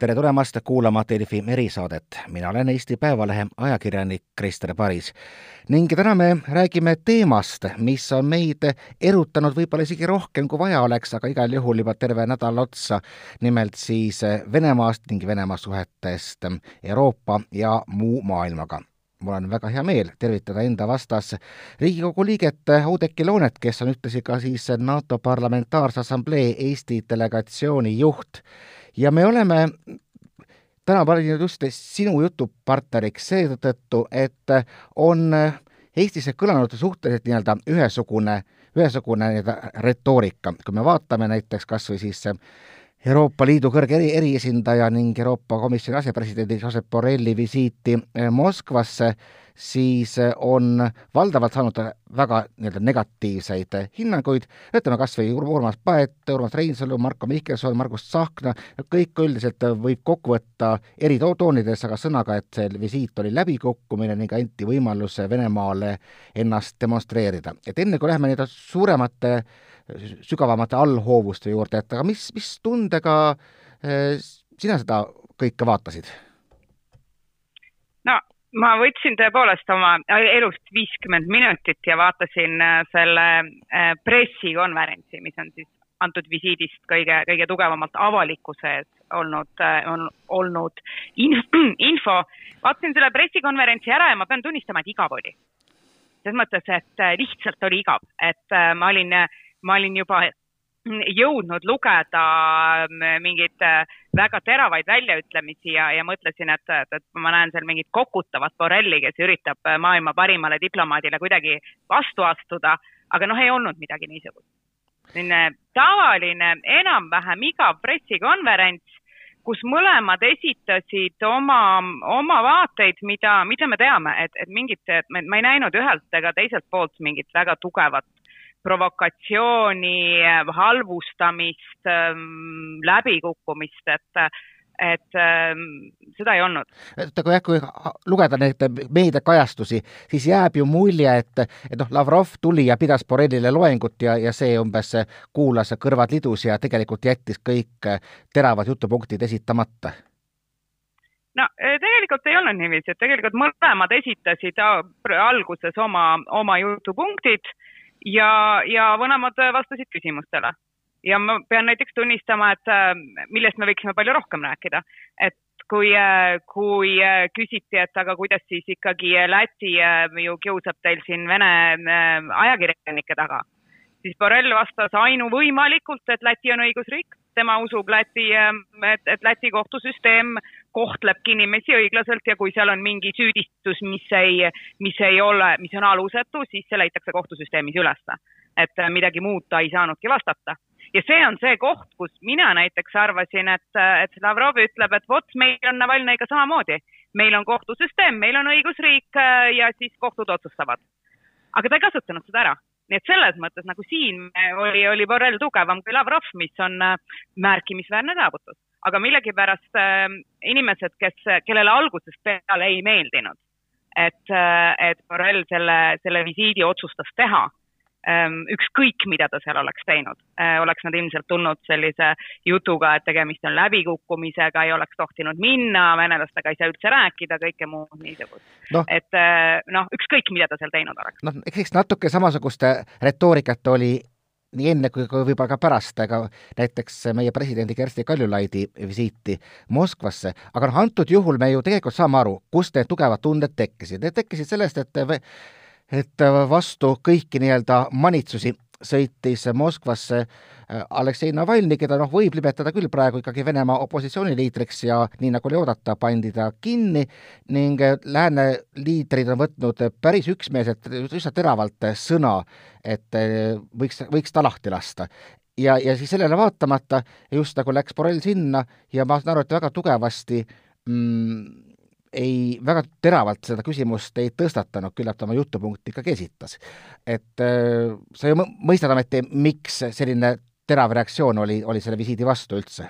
tere tulemast kuulama Delfi erisaadet. mina olen Eesti Päevalehe ajakirjanik Krister Paris ning täna me räägime teemast, mis on meid erutanud võib-olla isegi rohkem, kui vaja oleks, aga igal juhul juba terve nädal otsa. nimelt siis Venemaast ning Venemaa suhetest Euroopa ja muu maailmaga mul on väga hea meel tervitada enda vastas Riigikogu liiget Oudekki Loonet, kes on ühtlasi ka siis NATO Parlamentaarse Assamblee Eesti delegatsiooni juht ja me oleme täna valinud just sinu jutupartneriks seetõttu, et on Eestisse kõlanud suhteliselt nii-öelda ühesugune, ühesugune nii-öelda retoorika, kui me vaatame näiteks kas või siis Euroopa Liidu kõrge eri, eriesindaja ning Euroopa Komisjoni asepresidendi Josep Borrelli visiiti Moskvasse, siis eh, on valdavalt saanud väga nii-öelda negatiivseid hinnanguid, ütleme kas või Urmas Paet, Urmas Reinsalu, Marko Mihkelson, Margus Tsahkna, kõik üldiselt võib kokku võtta eri toonides, aga sõnaga, et see visiit oli läbikukkumine ning anti võimalus Venemaale ennast demonstreerida. et enne, kui läheme nii-öelda suuremate, sügavamate allhoovuste juurde, et aga mis, mis tundega eh, sina seda kõike vaatasid? Ma võtsin tõepoolest oma elust viiskümmend minutit ja vaatasin äh, selle äh, pressikonverentsi, mis on siis antud visiidist kõige, kõige tugevamalt avalikkuse ees olnud, äh, on olnud info. vaatasin selle pressikonverentsi ära ja ma pean tunnistama, et igav oli. selles mõttes, et lihtsalt oli igav, et ma olin, ma olin juba jõudnud lugeda mm, mingeid äh, väga teravaid väljaütlemisi ja, ja mõtlesin, et, et, et ma näen seal mingit kokutavat Borrelli, kes üritab äh, maailma parimale diplomaadile kuidagi vastu astuda, aga noh, ei olnud midagi niisugust. selline tavaline, enam-vähem igav pressikonverents, kus mõlemad esitasid oma, oma vaateid, mida, mida me teame, et, et mingit, ma ei näinud ühelt ega teiselt poolt mingit väga tugevat provokatsiooni, halvustamist, ähm, läbikukkumist, et et ähm, seda ei olnud. et aga jah, kui lugeda neid meediakajastusi, siis jääb ju mulje, et, et noh, Lavrov tuli ja pidas Borrellile loengut ja, ja see umbes kuulas kõrvad lidus ja tegelikult jättis kõik teravad jutupunktid esitamata no tegelikult ei olnud niiviisi, et tegelikult mõlemad esitasid alguses oma, oma jutupunktid ja, ja vanemad vastasid küsimustele. ja ma pean näiteks tunnistama, et äh, millest me võiksime palju rohkem rääkida, et kui, äh, kui äh, küsiti, et aga kuidas siis ikkagi Läti ju kiusab teil siin Vene ajakirjanike taga, siis Borrell vastas ainuvõimalikult, et Läti on õigusriik, tema usub Läti, et, et Läti kohtusüsteem kohtlebki inimesi õiglaselt ja kui seal on mingi süüdistus, mis ei, mis ei ole, mis on alusetu, siis see leitakse kohtusüsteemis ülesse. et äh, midagi muud ta ei saanudki vastata. ja see on see koht, kus mina näiteks arvasin, et, et Lavrov ütleb, et vot, meil on Navalnõiga samamoodi. meil on kohtusüsteem, meil on õigusriik äh, ja siis kohtud otsustavad. aga ta ei kasutanud seda ära nii et selles mõttes nagu siin oli, oli Borrell tugevam kui Lavrov, mis on äh, märkimisväärne saavutus aga millegipärast äh, inimesed, kes, kellele algusest peale ei meeldinud, et äh,, et Borrell selle, selle visiidi otsustas teha ähm,, ükskõik, mida ta seal oleks teinud äh,, oleks nad ilmselt tulnud sellise jutuga, et tegemist on läbikukkumisega, ei oleks tohtinud minna, venelastega ei saa üldse rääkida, kõike muud niisugust no.. et äh, noh, ükskõik, mida ta seal teinud oleks. noh, eks natuke samasugust retoorikat oli nii enne kui ka võib-olla ka pärast, aga näiteks meie presidendi Kersti Kaljulaidi visiiti Moskvasse, aga noh, antud juhul me ju tegelikult saame aru, kust need tugevad tunded tekkisid. Need tekkisid sellest, et et vastu kõiki nii-öelda manitsusi sõitis Moskvasse äh, Aleksei Navalnõi, keda noh, võib nimetada küll praegu ikkagi Venemaa opositsiooniliidriks ja nii nagu oli oodata, pandi ta kinni ning äh, lääne liidrid on võtnud päris üksmeelselt, üsna teravalt sõna, et äh, võiks, võiks ta lahti lasta. Ja, ja siis sellele vaatamata just nagu läks Borrell sinna ja ma saan aru, et väga tugevasti mm, ei, väga teravalt seda küsimust ei tõstatanud, küllap ta oma jutupunkti ikkagi esitas. et äh, sa ju mõistad ometi, miks selline terav reaktsioon oli, oli selle visiidi vastu üldse?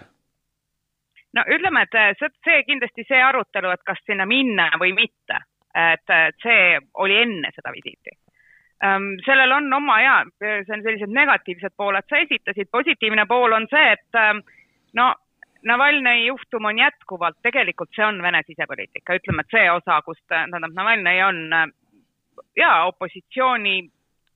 no ütleme, et äh, see, kindlasti see arutelu, et kas sinna minna või mitte, et see oli enne seda visiiti ähm,. sellel on oma ja, see on sellised negatiivsed pooled, sa esitasid, positiivne pool on see, et ähm, no Navalnõi juhtum on jätkuvalt, tegelikult see on Vene sisepoliitika, ütleme, et see osa, kus tähendab, Navalnõi on ja opositsiooni,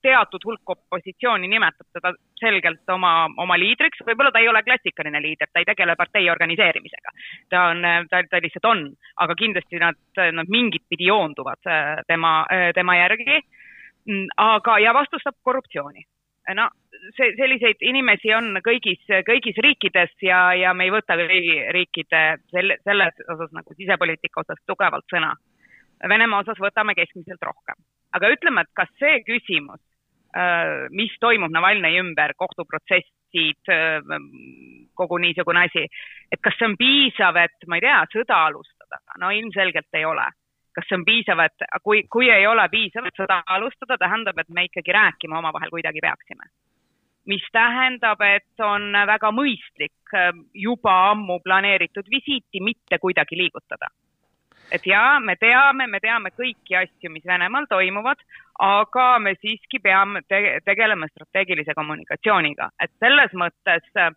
teatud hulk opositsiooni nimetab teda selgelt oma, oma liidriks, võib-olla ta ei ole klassikaline liider, ta ei tegele partei organiseerimisega. ta on, ta, ta lihtsalt on, aga kindlasti nad, nad mingit pidi joonduvad tema, tema järgi. Mm, aga, ja vastustab korruptsiooni no see, selliseid inimesi on kõigis, kõigis riikides ja, ja me ei võta kõigi riikide selle, selles osas nagu sisepoliitika osas tugevalt sõna. Venemaa osas võtame keskmiselt rohkem. aga ütleme, et kas see küsimus, äh, mis toimub Navalnõi ümber, kohtuprotsessid, äh, kogu niisugune asi, et kas see on piisav, et ma ei tea, sõda alustada, no ilmselgelt ei ole kas see on piisav, et kui, kui ei ole piisav, et seda alustada, tähendab, et me ikkagi rääkima omavahel kuidagi peaksime. mis tähendab, et on väga mõistlik ähm, juba ammu planeeritud visiiti mitte kuidagi liigutada. et jaa, me teame, me teame kõiki asju, mis Venemaal toimuvad, aga me siiski peame te tegelema strateegilise kommunikatsiooniga, et selles mõttes äh,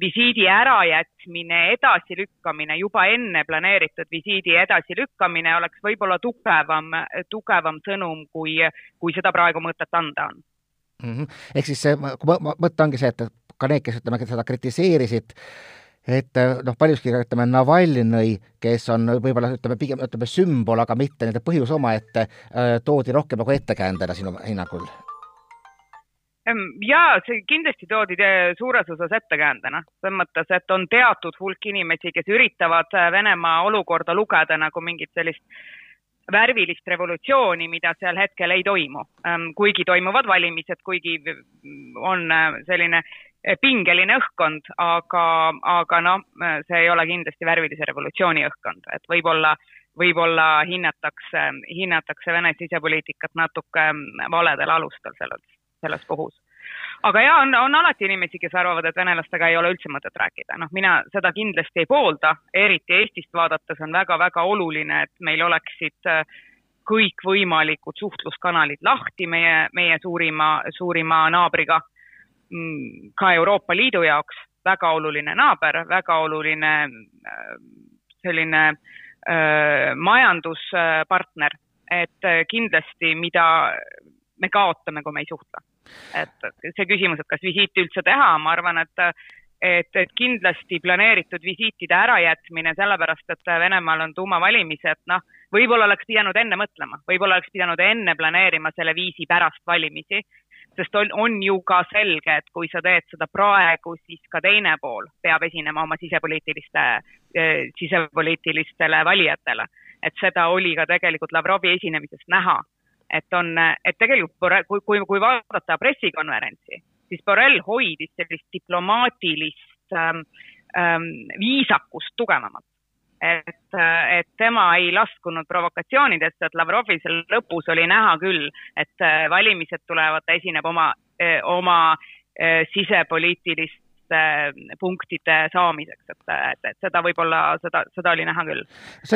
visiidi ärajätmine, edasilükkamine, juba enne planeeritud visiidi edasilükkamine oleks võib-olla tugevam, tugevam sõnum, kui, kui seda praegu mõtet anda on mm. -hmm. ehk siis see mõte ongi see, et ka need, kes ütleme, seda kritiseerisid, et noh, paljuski ütleme, Navalnõi, kes on võib-olla ütleme, pigem ütleme sümbol, aga mitte nende põhjus omaette, toodi rohkem nagu ettekäändena sinu hinnangul ja see kindlasti toodi suures osas ettekäändena, selles mõttes, et on teatud hulk inimesi, kes üritavad äh, Venemaa olukorda lugeda nagu mingit sellist värvilist revolutsiooni, mida seal hetkel ei toimu. kuigi toimuvad valimised, kuigi on äh, selline äh, pingeline õhkkond, aga, aga noh, see ei ole kindlasti värvilise revolutsiooni õhkkond, et võib-olla, võib-olla hinnatakse, hinnatakse Vene sisepoliitikat natuke valedel alustel selles selles puhus. aga jaa, on, on alati inimesi, kes arvavad, et venelastega ei ole üldse mõtet rääkida, noh, mina seda kindlasti ei poolda, eriti Eestist vaadates on väga-väga oluline, et meil oleksid äh, kõikvõimalikud suhtluskanalid lahti meie, meie suurima, suurima naabriga, mm, ka Euroopa Liidu jaoks. Väga oluline naaber, väga oluline äh, selline äh, majanduspartner, et kindlasti mida me kaotame, kui me ei suhtle. et see küsimus, et kas visiiti üldse teha, ma arvan, et et, et kindlasti planeeritud visiitide ärajätmine, sellepärast et Venemaal on tuumavalimised, noh, võib-olla oleks pidanud enne mõtlema, võib-olla oleks pidanud enne planeerima selle viisi pärast valimisi, sest on, on ju ka selge, et kui sa teed seda praegu, siis ka teine pool peab esinema oma sisepoliitiliste, sisepoliitilistele valijatele. et seda oli ka tegelikult Lavrovi esinemisest näha et on, et tegelikult kui, kui, kui vaadata pressikonverentsi, siis Borrell hoidis sellist diplomaatilist ähm, ähm, viisakust tugevamalt. et, et tema ei laskunud provokatsioonidesse, et Lavrovil seal lõpus oli näha küll, et äh, valimised tulevad, ta esineb oma, äh, oma äh, sisepoliitilist punktide saamiseks, et, et, et seda võib-olla, seda, seda oli näha küll.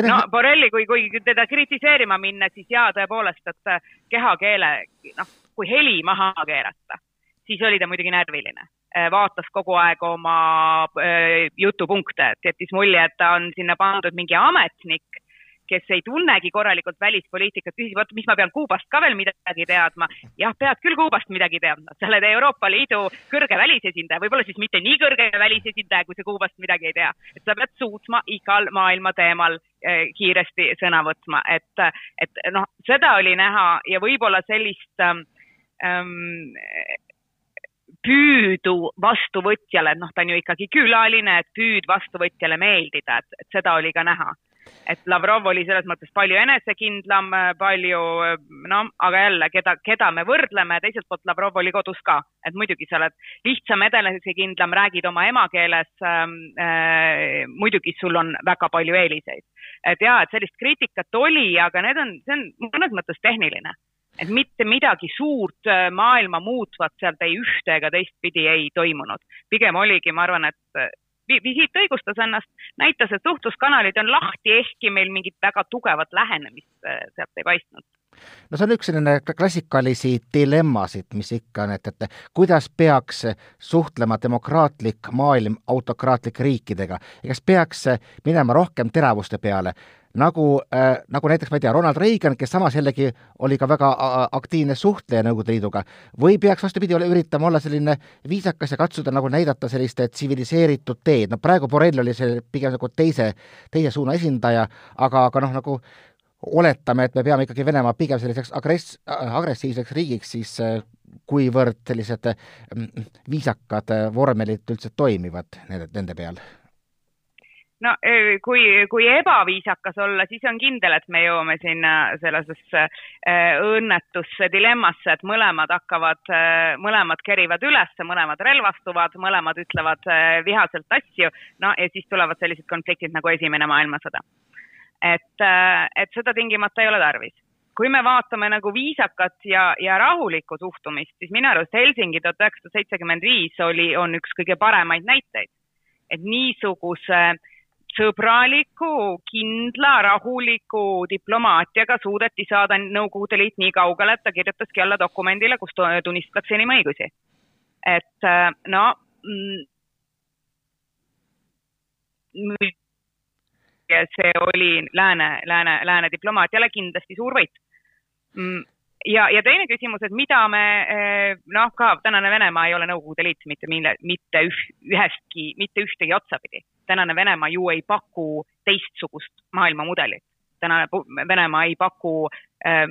no Borrelli, kui, kui teda kritiseerima minna, siis jaa, tõepoolest, et kehakeele, noh, kui heli maha keerata, siis oli ta muidugi närviline. vaatas kogu aeg oma äh, jutupunkte, et jättis mulje, et ta on sinna pandud mingi ametnik kes ei tunnegi korralikult välispoliitikat, küsib, oot, mis ma pean Kuubast ka veel midagi teadma. jah, pead küll Kuubast midagi teadma, sa oled Euroopa Liidu kõrge välisesindaja, võib-olla siis mitte nii kõrge välisesindaja, kui sa Kuubast midagi ei tea. et sa pead suutma igal maailma teemal eh, kiiresti sõna võtma, et, et noh, seda oli näha ja võib-olla sellist ähm, püüdu vastuvõtjale, noh, ta on ju ikkagi külaline, et püüd vastuvõtjale meeldida, et, et seda oli ka näha et Lavrov oli selles mõttes palju enesekindlam, palju noh, aga jälle, keda, keda me võrdleme, teiselt poolt Lavrov oli kodus ka, et muidugi sa oled lihtsam, enesekindlam, räägid oma emakeeles ähm,. Äh, muidugi sul on väga palju eeliseid, et ja, et sellist kriitikat oli, aga need on, see on mõnes mõttes tehniline et mitte midagi suurt äh, maailma muutvat sealt ei ühte ega teistpidi ei toimunud. pigem oligi, ma arvan, et visiit õigustas ennast, näitas, et suhtluskanalid on lahti, ehkki meil mingit väga tugevat lähenemist sealt ei paistnud. No see on üks selline klassikalisi dilemmasid, mis ikka on, et, et kuidas peaks suhtlema demokraatlik maailm autokraatlike riikidega? Ja kas peaks minema rohkem teravuste peale, nagu äh,, nagu näiteks, ma ei tea, Ronald Reagan, kes samas jällegi oli ka väga aktiivne suhtleja Nõukogude Liiduga, või peaks vastupidi, üritama olla selline viisakas ja katsuda nagu näidata sellist tsiviliseeritud teed, no praegu Borrell oli see pigem nagu teise, teise suuna esindaja, aga, aga noh, nagu oletame, et me peame ikkagi Venemaa pigem selliseks agress-, agressiivseks riigiks, siis äh, kuivõrd sellised viisakad äh, vormelid üldse toimivad nende, nende peal? No äh, kui, kui ebaviisakas olla, siis on kindel, et me jõuame sinna sellisesse õnnetusse dilemmasse, et mõlemad hakkavad, mõlemad kerivad üles, mõlemad relvastuvad, mõlemad ütlevad vihaselt asju, no ja siis tulevad sellised konfliktid nagu Esimene maailmasõda et, äh, et seda tingimata ei ole tarvis. kui me vaatame nagu viisakat ja, ja rahulikku suhtumist, siis minu arust Helsingi tuhat üheksasada seitsekümmend viis oli, on üks kõige paremaid näiteid. et niisuguse sõbraliku, kindla, rahuliku diplomaatiaga suudeti saada Nõukogude Liit nii kaugele, et ta kirjutaski alla dokumendile, kus tunnistatakse inimõigusi. et äh, no mm, see oli lääne, lääne, lääne diplomaatiale kindlasti suur võit. Mm, ja, ja teine küsimus, et mida me eh, noh, ka tänane Venemaa ei ole Nõukogude Liit mitte mille, mitte üh, ühestki, mitte ühtegi otsapidi. Tänane Venemaa ju ei paku teistsugust maailmamudelit. tänane Venemaa ei paku äh,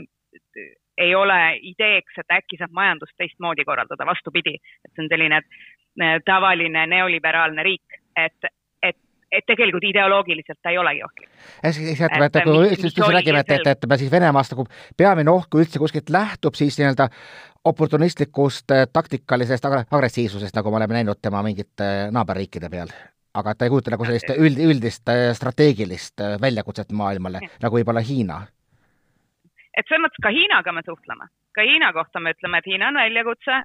ei ole ideeks, et äkki saab majandust teistmoodi korraldada, vastupidi, et see on selline eh, tavaline neoliberaalne riik, et et tegelikult ideoloogiliselt ta ei olegi ohtlik. siis ütleme, et kui üldse räägime, et, et, et me siis Venemaast nagu peamine oht, kui üldse kuskilt lähtub, siis nii-öelda oportunistlikust äh, taktikalisest agressiivsusest, nagu me oleme näinud tema mingite naaberriikide peal. Aga ta ei kujuta nagu sellist üld, üldist äh, strateegilist äh, väljakutset maailmale, nagu võib-olla Hiina. et selles mõttes ka Hiinaga me suhtleme ka Hiina kohta me ütleme, et Hiina on väljakutse,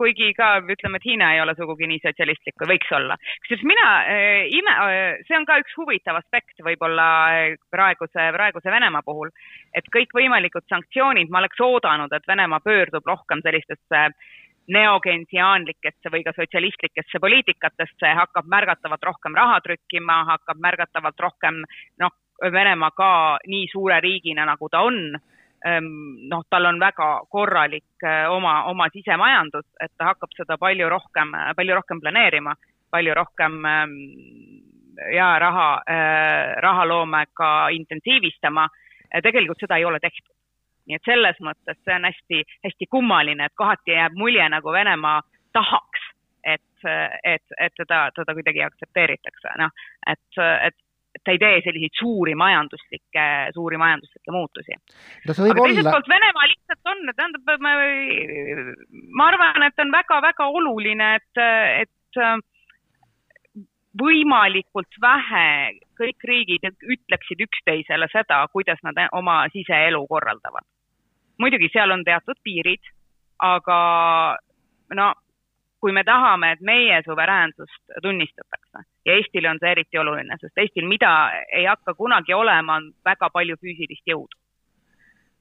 kuigi ka ütleme, et Hiina ei ole sugugi nii sotsialistlik, kui võiks olla. kusjuures mina äh, ime äh,, see on ka üks huvitav aspekt võib-olla äh, praeguse, praeguse Venemaa puhul, et kõikvõimalikud sanktsioonid, ma oleks oodanud, et Venemaa pöördub rohkem sellistesse neogensiaanlikesse või ka sotsialistlikesse poliitikatesse, hakkab märgatavalt rohkem raha trükkima, hakkab märgatavalt rohkem noh, Venemaa ka nii suure riigina, nagu ta on Ehm, noh, tal on väga korralik eh, oma, oma sisemajandus, et ta hakkab seda palju rohkem, palju rohkem planeerima, palju rohkem ehm, ja raha, eh, rahaloomega intensiivistama. tegelikult seda ei ole tehtud. Nii et selles mõttes see on hästi, hästi kummaline, et kohati jääb mulje, nagu Venemaa tahaks, et, et, et teda, teda kuidagi aktsepteeritakse, noh, et, et ta ei tee selliseid suuri majanduslikke, suuri majanduslikke muutusi no,. aga olla... teiselt poolt Venemaa lihtsalt on, tähendab, ma, ma arvan, et on väga-väga oluline, et, et võimalikult vähe kõik riigid ütleksid üksteisele seda, kuidas nad oma siseelu korraldavad. Muidugi seal on teatud piirid, aga no kui me tahame, et meie suveräänsust tunnistatakse ja Eestile on see eriti oluline, sest Eestil, mida ei hakka kunagi olema, on väga palju füüsilist jõudu.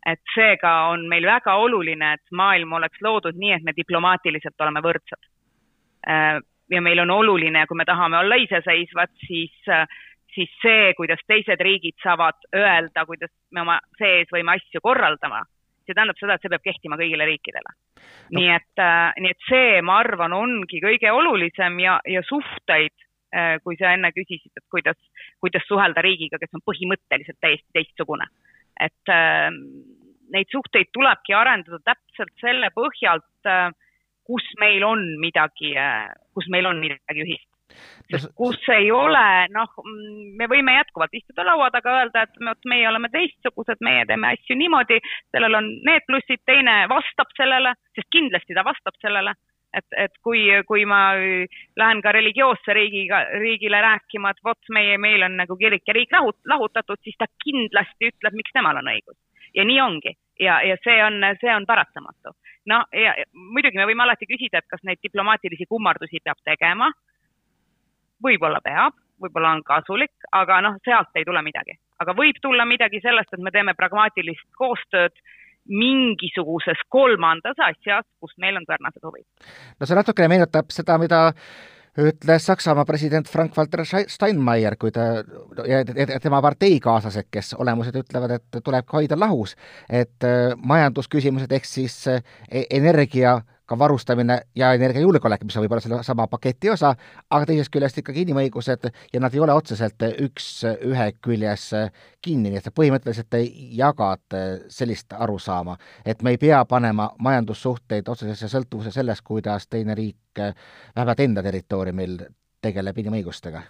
et seega on meil väga oluline, et maailm oleks loodud nii, et me diplomaatiliselt oleme võrdsed. Äh, ja meil on oluline, kui me tahame olla iseseisvad, siis, siis see, kuidas teised riigid saavad öelda, kuidas me oma sees võime asju korraldama see tähendab seda, et see peab kehtima kõigile riikidele no.. nii et äh,, nii et see, ma arvan, ongi kõige olulisem ja, ja suhteid äh,, kui sa enne küsisid, et kuidas, kuidas suhelda riigiga, kes on põhimõtteliselt täiesti teistsugune. et äh, neid suhteid tulebki arendada täpselt selle põhjalt äh,, kus meil on midagi äh,, kus meil on midagi ühist kus ei ole, noh, me võime jätkuvalt istuda laua taga, öelda, et vot meie oleme teistsugused, meie teeme asju niimoodi, sellel on need plussid, teine vastab sellele, sest kindlasti ta vastab sellele, et, et kui, kui ma lähen ka religioosse riigiga, riigile rääkima, et vot meie, meil on nagu kirik ja riik lahut, lahutatud, siis ta kindlasti ütleb, miks temal on õigus. ja nii ongi ja, ja see on, see on paratamatu. no ja muidugi me võime alati küsida, et kas neid diplomaatilisi kummardusi peab tegema võib-olla peab, võib-olla on kasulik, aga noh, sealt ei tule midagi. aga võib tulla midagi sellest, et me teeme pragmaatilist koostööd mingisuguses kolmandas asjas, kus meil on sarnased huvid. no see natukene meenutab seda, mida ütles Saksamaa president Frank-Walter Steinmeier, kui ta ja tema parteikaaslased, kes olemused ütlevad, et tuleb hoida lahus, et äh, majandusküsimused ehk siis äh, e-, energia ka varustamine ja energiajulgeolek, mis on võib-olla selle sama paketi osa, aga teisest küljest ikkagi inimõigused ja nad ei ole otseselt üks-ühe küljes kinni, nii et põhimõtteliselt jagad sellist arusaama, et me ei pea panema majandussuhteid otsesesse sõltuvuse sellest, kuidas teine riik vähemalt enda territooriumil tegeleb inimõigustega?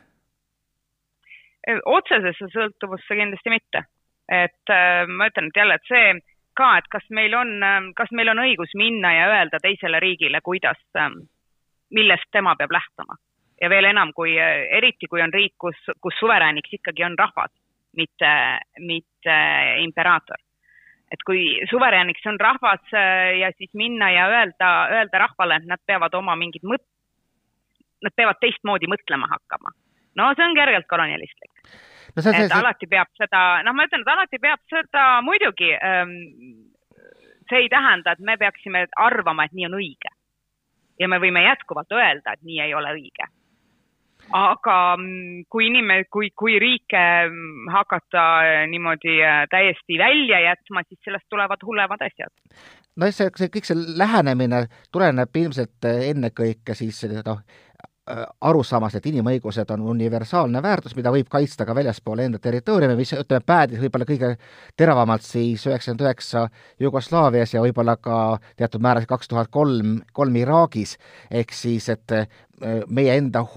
otsesesse sõltuvusse kindlasti mitte. et äh, ma ütlen, et jälle, et see ka, et kas meil on, ähm, kas meil on õigus minna ja öelda teisele riigile, kuidas, ähm, millest tema peab lähtuma. ja veel enam, kui, äh, eriti kui on riik, kus, kus suverääniks ikkagi on rahvas, mitte, mitte imperaator. et kui suverääniks on rahvas äh, ja siis minna ja öelda, öelda rahvale, et nad peavad oma mingid mõt-, nad peavad teistmoodi mõtlema hakkama. no see on kergelt kolonialistlik no see, see, et see... alati peab seda, noh, ma ütlen, et alati peab seda muidugi ähm,, see ei tähenda, et me peaksime arvama, et nii on õige. ja me võime jätkuvalt öelda, et nii ei ole õige. aga mm, kui inimene, kui, kui riike mm, hakata äh, niimoodi äh, täiesti välja jätma, siis sellest tulevad hullemad asjad no see, see kõik see lähenemine tuleneb ilmselt äh, ennekõike siis noh, Äh, arusaamast, et inimõigused on universaalne väärtus, mida võib kaitsta ka väljaspool enda territooriumi, mis ütleme, päädis võib-olla kõige teravamalt siis üheksakümmend üheksa Jugoslaavias ja võib-olla ka teatud määral kaks tuhat kolm, kolm Iraagis, ehk siis et äh, meie enda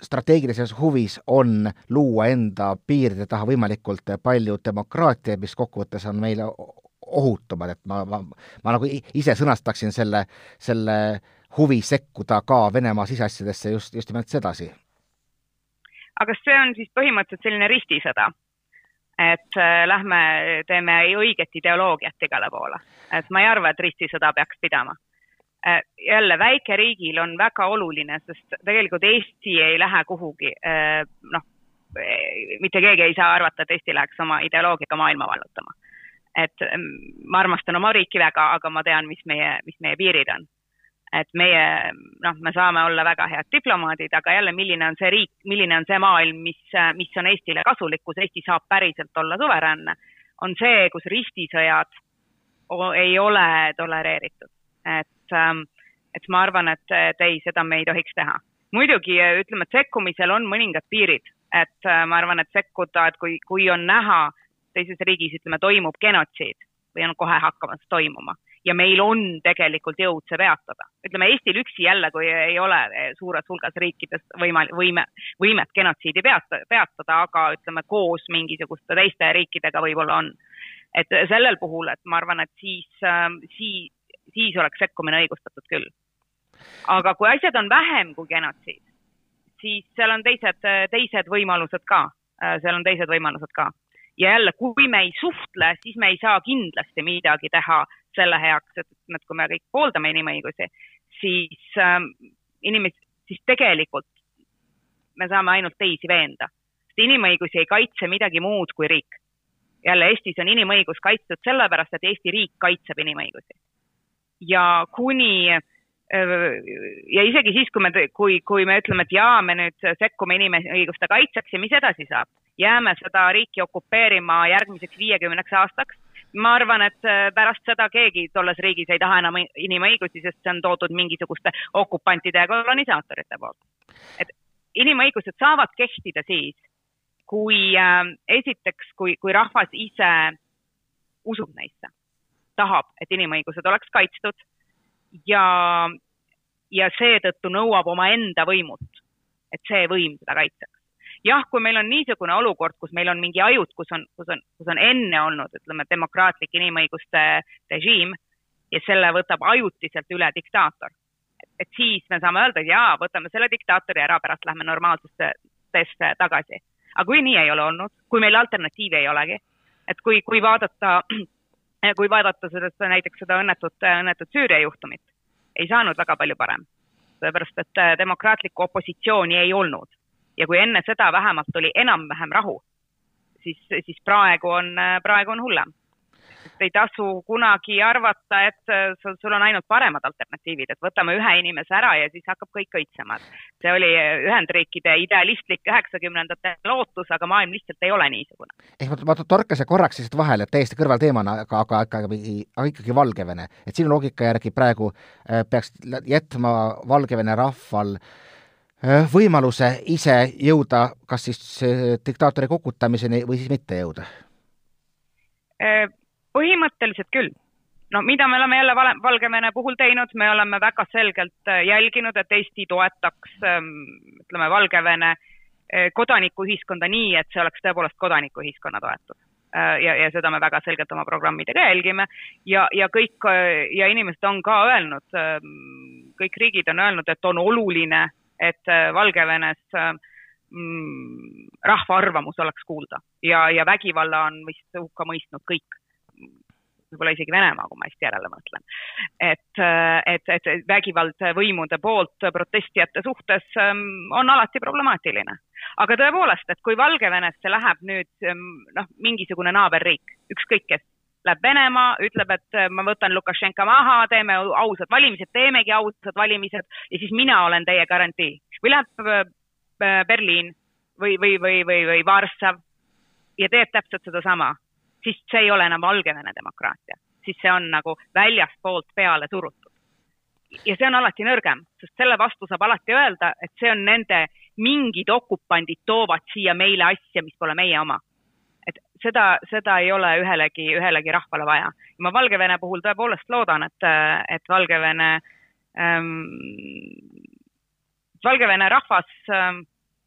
strateegilises huvis on luua enda piiride taha võimalikult palju demokraatiat, mis kokkuvõttes on meile ohutumad, et ma, ma, ma nagu ise sõnastaksin selle, selle äh, huvi sekkuda ka Venemaa siseasjadesse just, just nimelt sedasi? aga kas see on siis põhimõtteliselt selline ristisõda? et äh, lähme teeme õiget ideoloogiat igale poole, et ma ei arva, et ristisõda peaks pidama äh,. jälle väikeriigil on väga oluline, sest tegelikult Eesti ei lähe kuhugi äh,, noh, mitte keegi ei saa arvata, et Eesti läheks oma ideoloogiaga maailma vallutama. et mm, ma armastan oma riiki väga, aga ma tean, mis meie, mis meie piirid on et meie, noh, me saame olla väga head diplomaadid, aga jälle, milline on see riik, milline on see maailm, mis, mis on Eestile kasulik, kus Eesti saab päriselt olla suveräänne, on see, kus ristisõjad ei ole tolereeritud. et, ähm, et ma arvan, et, et ei, seda me ei tohiks teha. muidugi ütleme, et sekkumisel on mõningad piirid, et äh, ma arvan, et sekkuda, et kui, kui on näha teises riigis, ütleme, toimub genotsiid või on kohe hakkamas toimuma ja meil on tegelikult jõud see peatada. ütleme, Eestil üksi jälle, kui ei ole suures hulgas riikides võimal-, võime, võimet genotsiidi peata, peatada, aga ütleme, koos mingisuguste teiste riikidega võib-olla on. et sellel puhul, et ma arvan, et siis, siis, siis oleks sekkumine õigustatud küll. aga kui asjad on vähem kui genotsiid, siis seal on teised, teised võimalused ka, seal on teised võimalused ka ja jälle, kui me ei suhtle, siis me ei saa kindlasti midagi teha selle heaks, et, kui me kõik pooldame inimõigusi, siis ähm, inimesed, siis tegelikult me saame ainult teisi veenda. sest inimõigusi ei kaitse midagi muud kui riik. jälle Eestis on inimõigus kaitstud sellepärast, et Eesti riik kaitseb inimõigusi. ja kuni äh, ja isegi siis, kui me, kui, kui me ütleme, et jaa, me nüüd sekkume inimõiguste kaitseks ja mis edasi saab, jääme seda riiki okupeerima järgmiseks viiekümneks aastaks ma arvan, et äh, pärast seda keegi tolles riigis ei taha enam inimõigusi, sest see on toodud mingisuguste okupantide ja kolonisaatorite poolt. et inimõigused saavad kehtida siis, kui äh, esiteks, kui, kui rahvas ise usub neisse, tahab, et inimõigused oleks kaitstud ja, ja seetõttu nõuab omaenda võimult, et see võim seda kaitseks jah, kui meil on niisugune olukord, kus meil on mingi ajud, kus on, kus on, kus on enne olnud, ütleme, demokraatlik inimõiguste režiim ja selle võtab ajutiselt üle diktaator, et siis me saame öelda, jaa, võtame selle diktaatori ära, pärast lähme normaalsustesse tagasi. aga kui nii ei ole olnud, kui meil alternatiivi ei olegi, et kui, kui vaadata, kui vaadata sellest näiteks seda õnnetut, õnnetut Süüria juhtumit, ei saanud väga palju parem. sellepärast, et demokraatlikku opositsiooni ei olnud ja kui enne seda vähemalt oli enam-vähem rahu, siis, siis praegu on, praegu on hullem ei tasu kunagi arvata, et äh, sul, on ainult paremad alternatiivid, et võtame ühe inimese ära ja siis hakkab kõik õitsema. see oli Ühendriikide idealistlik üheksakümnendate lootus, aga maailm lihtsalt ei ole niisugune. ehk ma, ma torkasin korraks lihtsalt vahele, et täiesti kõrvalteemana, aga, aga ikkagi, aga ikkagi Valgevene, et sinu loogika järgi praegu äh, peaks jätma Valgevene rahval äh, võimaluse ise jõuda kas siis diktaatori kukutamiseni või siis mitte jõuda? Põhimõtteliselt küll. no mida me oleme jälle vale, Valgevene puhul teinud, me oleme väga selgelt äh, jälginud, et Eesti toetaks ähm, ütleme, Valgevene äh, kodanikuühiskonda nii, et see oleks tõepoolest kodanikuühiskonna toetus. Äh, ja, ja seda me väga selgelt oma programmidega jälgime. Ja, ja kõik ja inimesed on ka öelnud, ähm, kõik riigid on öelnud, et on oluline, et Valgevenes mm, rahva arvamus oleks kuulda. Ja, ja vägivalla on vist hukka mõistnud kõik võib-olla isegi Venemaa, kui ma hästi järele mõtlen. et, et, et vägivald võimude poolt protestijate suhtes ähm, on alati problemaatiline. aga tõepoolest, et kui Valgevenesse läheb nüüd ähm, noh, mingisugune naaberriik, ükskõik kes, läheb Venemaa, ütleb, et äh, ma võtan Lukašenka maha, teeme ausad valimised, teemegi ausad valimised ja siis mina olen teie garantii. või läheb äh, Berliin või, või, või, või, või Varssav ja teeb täpselt sedasama siis see ei ole enam Valgevene demokraatia, siis see on nagu väljastpoolt peale surutud. ja see on alati nõrgem, sest selle vastu saab alati öelda, et see on nende, mingid okupandid toovad siia meile asja, mis pole meie oma. et seda, seda ei ole ühelegi, ühelegi rahvale vaja. ma Valgevene puhul tõepoolest loodan, et, et Valgevene ähm,, Valgevene rahvas ähm,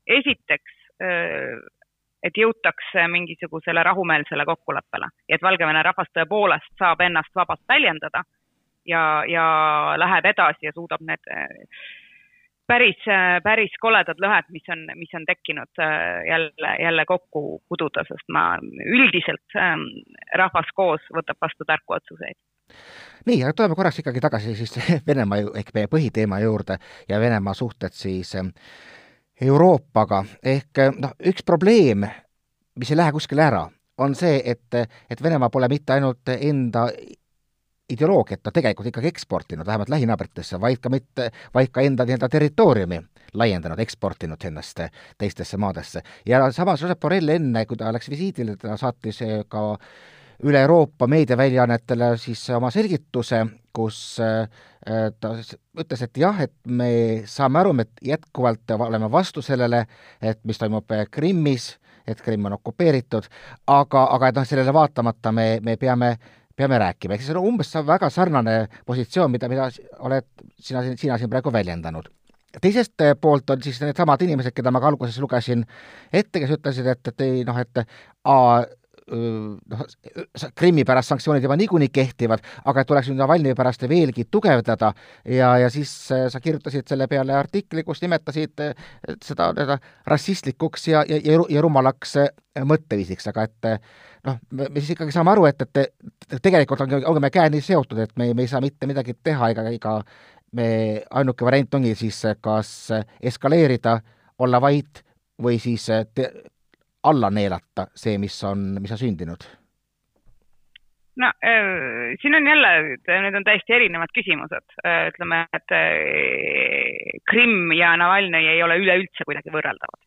esiteks äh, et jõutakse mingisugusele rahumeelsele kokkuleppele. Ja et Valgevene rahvas tõepoolest saab ennast vabalt väljendada ja, ja läheb edasi ja suudab need äh, päris, äh, päris koledad lõhed, mis on, mis on tekkinud äh, jälle, jälle kokku kududa, sest ma üldiselt ähm, rahvas koos võtab vastu tarku otsuseid. Nii, aga tuleme korraks ikkagi tagasi siis Venemaa ehk meie põhiteema juurde ja Venemaa suhted siis äh, Euroopaga, ehk noh, üks probleem, mis ei lähe kuskile ära, on see, et, et Venemaa pole mitte ainult enda ideoloogiat ta tegelikult ikkagi eksportinud, vähemalt lähinaabritesse, vaid ka mitte, vaid ka enda nii-öelda territooriumi laiendanud, eksportinud ennast teistesse maadesse. ja samas Josep Borrell enne, kui ta läks visiidile, ta saatis ka üle Euroopa meediaväljaannetele siis oma selgituse, kus äh, ta ütles, et jah, et me saame aru, me jätkuvalt oleme vastu sellele, et mis toimub Krimmis, et Krimm on okupeeritud, aga, aga et noh, sellele vaatamata me, me peame peame rääkima, ehk siis on umbes väga sarnane positsioon, mida, mida oled sina, sina siin praegu väljendanud. Teisest poolt on siis needsamad inimesed, keda ma ka alguses lugesin ette, kes ütlesid, et, et ei noh, et aa, noh, Krimmi pärast sanktsioonid juba niikuinii kehtivad, aga et tuleks nüüd Navalnõi pärast veelgi tugevdada. Ja, ja siis äh, sa kirjutasid selle peale artikli, kus nimetasid äh, seda nii-öelda rassistlikuks ja, ja, ja, ja rumalaks äh, mõtteviisiks, aga et noh, me siis ikkagi saame aru, et, et tegelikult on, oleme käed nii seotud, et me, me ei saa mitte midagi teha ega, ega me, ainuke variant ongi siis kas eskaleerida, olla vait või siis te, alla neelata see, mis on, mis on sündinud? no äh, siin on jälle, need on täiesti erinevad küsimused äh,. ütleme, et äh, Krimm ja Navalnõi ei ole üleüldse kuidagi võrreldavad.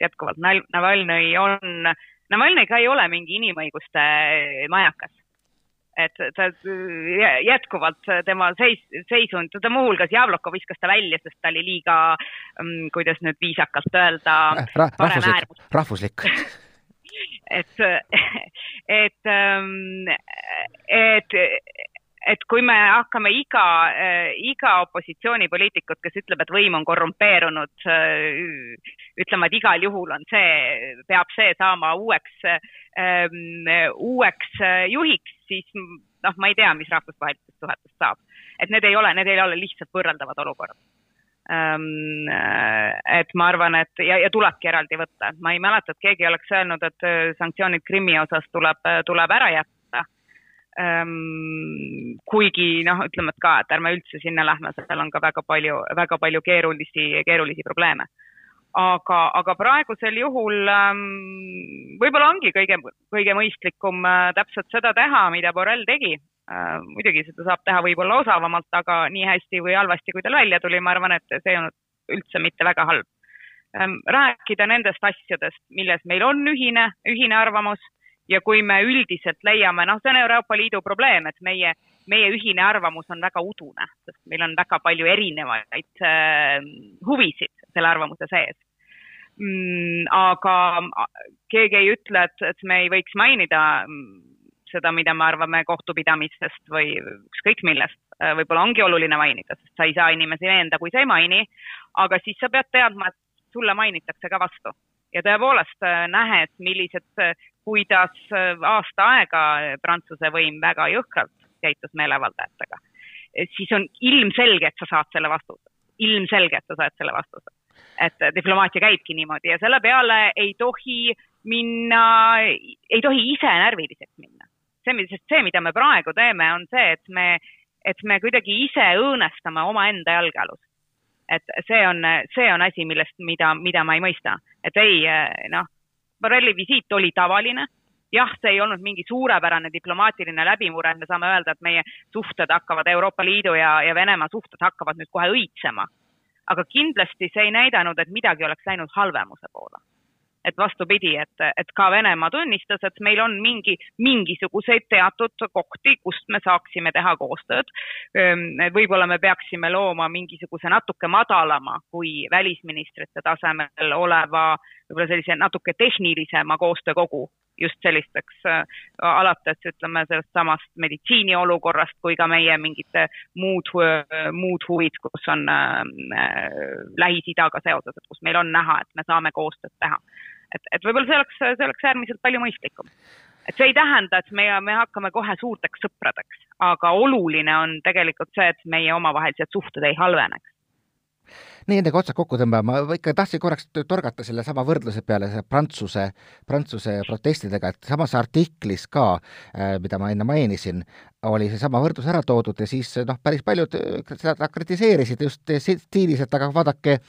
jätkuvalt, Navalnõi on, Navalnõi ka ei ole mingi inimõiguste majakas et ta jätkuvalt tema seis, seisund, ta muuhulgas Javloko viskas ta välja, sest ta oli liiga, mm, kuidas nüüd viisakalt öelda Ra, rahvuslik, rahvuslik. Et, et, mm, et, et kui me hakkame iga, iga opositsioonipoliitikut, kes ütleb, et võim on korrumpeerunud, ütlema, et igal juhul on see, peab see saama uueks, uueks juhiks, siis noh, ma ei tea, mis rahvusvahelistest suhetest saab. et need ei ole, need ei ole lihtsalt võrreldavad olukorrad. et ma arvan, et ja, ja tulebki eraldi võtta, ma ei mäleta, et keegi oleks öelnud, et sanktsioonid Krimmi osas tuleb, tuleb ära jätta kuigi noh, ütleme, et ka, et ärme üldse sinna lähme, seal on ka väga palju, väga palju keerulisi, keerulisi probleeme. Aga, aga praegusel juhul ähm, võib-olla ongi kõige, kõige mõistlikum äh, täpselt seda teha, mida Borrell tegi äh,. muidugi seda saab teha võib-olla osavamalt, aga nii hästi või halvasti, kui tal välja tuli, ma arvan, et see ei olnud üldse mitte väga halb ähm,. rääkida nendest asjadest, milles meil on ühine, ühine arvamus ja kui me üldiselt leiame, noh, see on Euroopa Liidu probleem, et meie, meie ühine arvamus on väga udune, sest meil on väga palju erinevaid äh, huvisid selle arvamuse sees mm,. aga keegi ei ütle, et, et me ei võiks mainida mm, seda, mida me arvame kohtupidamistest või ükskõik millest. Äh, võib-olla ongi oluline mainida, sest sa ei saa inimesi veenda, kui sa ei maini, aga siis sa pead teadma, et sulle mainitakse ka vastu. ja tõepoolest, äh, nähes, millised, äh, kuidas aasta aega Prantsuse võim väga jõhkralt käitus meelevaldajatega, siis on ilmselge, et sa saad selle vastuse. ilmselge, et sa saad selle vastuse et diplomaatia käibki niimoodi ja selle peale ei tohi minna, ei tohi ise närviliseks minna. see, sest see, mida me praegu teeme, on see, et me, et me kuidagi ise õõnestame omaenda jalgealus. et see on, see on asi, millest, mida, mida ma ei mõista, et ei noh, Borrelli visiit oli tavaline jah, see ei olnud mingi suurepärane diplomaatiline läbimurre, et me saame öelda, et meie suhted hakkavad, Euroopa Liidu ja, ja Venemaa suhted hakkavad nüüd kohe õitsema aga kindlasti see ei näidanud, et midagi oleks läinud halvemuse poole. et vastupidi, et, et ka Venemaa tunnistas, et meil on mingi, mingisuguseid teatud kohti, kust me saaksime teha koostööd. võib-olla me peaksime looma mingisuguse natuke madalama kui välisministrite tasemel oleva võib-olla sellise natuke tehnilisema koostöökogu just sellisteks äh, alates ütleme sellest samast meditsiini olukorrast kui ka meie mingite muud, muud huvid, kus on äh, Lähis-Idaga seoses, et kus meil on näha, et me saame koostööd teha. et, et võib-olla see oleks, see oleks äärmiselt palju mõistlikum et see ei tähenda, et me, me hakkame kohe suurteks sõpradeks, aga oluline on tegelikult see, et meie omavahelised suhted ei halveneks nendega otsad kokku tõmbama, ma ikka tahtsin korraks torgata sellesama võrdluse peale see Prantsuse, Prantsuse protestidega, et samas artiklis ka, äh, mida ma enne mainisin, oli seesama võrdlus ära toodud ja siis noh, päris paljud äh, seda kritiseerisid just stiilis, et aga vaadake,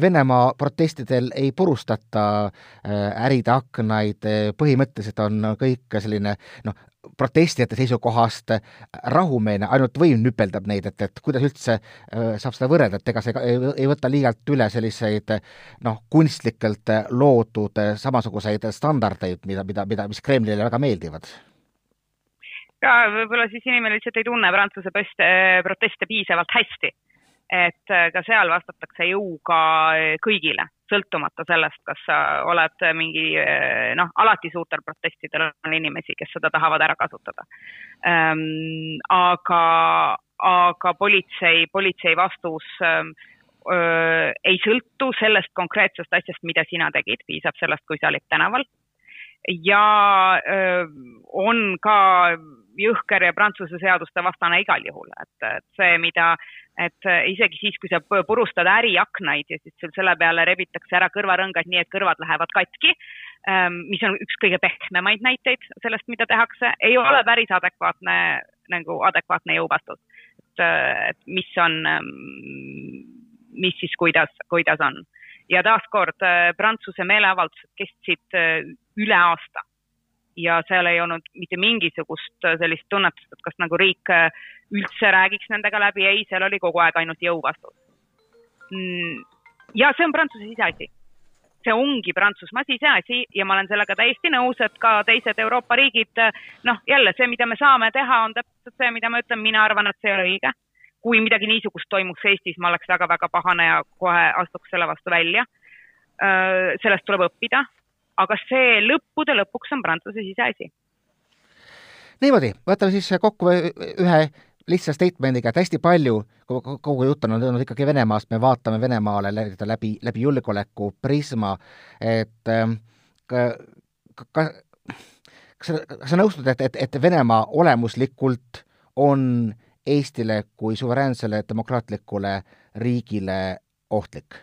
Venemaa protestidel ei purustata äh, äride aknaid, põhimõtteliselt on kõik selline noh, protestijate seisukohast rahumeelne, ainult võim nüpeldab neid, et, et kuidas üldse äh, saab seda võrrelda, et ega see ei, ei võta liialt üle selliseid noh, kunstlikult loodud samasuguseid standardeid, mida, mida, mida, mis Kremlile väga meeldivad ja võib-olla siis inimene lihtsalt ei tunne Prantsuse proteste piisavalt hästi. Et ka seal vastatakse jõuga kõigile sõltumata sellest, kas sa oled mingi noh, alati suurtel protestidel on inimesi, kes seda tahavad ära kasutada ähm,. aga, aga politsei, politsei vastus ähm, öö, ei sõltu sellest konkreetsest asjast, mida sina tegid, piisab sellest, kui sa olid tänaval. Ja öö, on ka jõhker ja Prantsuse seaduste vastane igal juhul, et, et see, mida et isegi siis, kui sa purustad äriaknaid ja siis sul selle peale rebitakse ära kõrvarõngad nii, et kõrvad lähevad katki, ähm, mis on üks kõige pehmemaid näiteid sellest, mida tehakse, ei ole päris adekvaatne, nagu adekvaatne jõuvastus. et, et mis on, ähm, mis siis, kuidas, kuidas on. Ja taaskord äh, Prantsuse meeleavaldused kestsid üle aasta ja seal ei olnud mitte mingisugust sellist tunnetust, et kas nagu riik üldse räägiks nendega läbi, ei, seal oli kogu aeg ainult jõuvastus. Mm, ja see on Prantsuse siseasi. see ongi Prantsusmaa siseasi ja ma olen sellega täiesti nõus, et ka teised Euroopa riigid, noh, jälle see, mida me saame teha, on täpselt see, mida ma ütlen, mina arvan, et see ei ole õige. Kui midagi niisugust toimuks Eestis, ma oleks väga-väga pahane ja kohe astuks selle vastu välja. sellest tuleb õppida, aga see lõppude lõpuks on Prantsuse siseasi niimoodi, võtame siis kokku ühe lihtsa statement'iga, et hästi palju, kogu jutt on olnud ikkagi Venemaast, me vaatame Venemaale läbi, läbi julgeoleku prisma, et ähm, ka, ka, kas sa, nõustud, et, et, et Venemaa olemuslikult on Eestile kui suveräänsele demokraatlikule riigile ohtlik?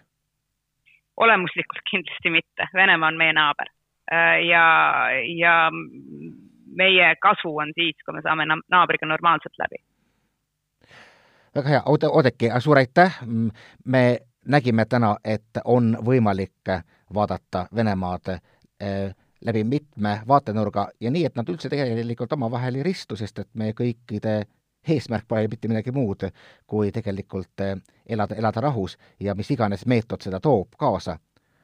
olemuslikult kindlasti mitte, Venemaa on meie naaber. Äh, ja, ja meie kasu on siis, kui me saame naabriga normaalselt läbi. Väga hea, Oudekki, suur aitäh, me nägime täna, et on võimalik vaadata Venemaad äh, läbi mitme vaatenurga ja nii, et nad üldse tegelikult omavahel ei ristu, sest et meie kõikide eesmärk pole mitte midagi muud, kui tegelikult eh, elada, elada rahus ja mis iganes meetod seda toob kaasa,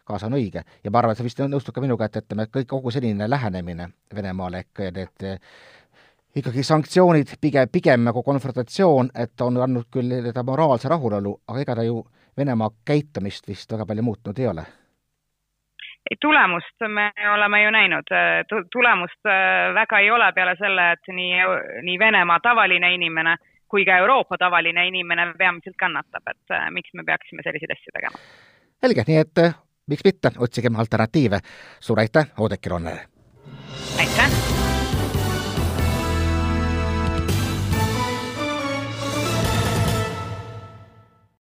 kaasa on õige. ja ma arvan, et sa vist nõustud ka minuga, et, ütleme, kõik, kogu selline lähenemine Venemaale ehk need eh, ikkagi sanktsioonid, pigem, pigem nagu konfrontatsioon, et on andnud küll nii-öelda moraalse rahulolu, aga ega ta ju Venemaa käitumist vist väga palju muutnud ei ole tulemust me oleme ju näinud, tulemust äh, väga ei ole peale selle, et nii, nii Venemaa tavaline inimene kui ka Euroopa tavaline inimene peamiselt kannatab, et äh, miks me peaksime selliseid asju tegema. selge, nii et äh, miks mitte, otsigem alternatiive. suur aitäh, Oudekki Loonele! aitäh!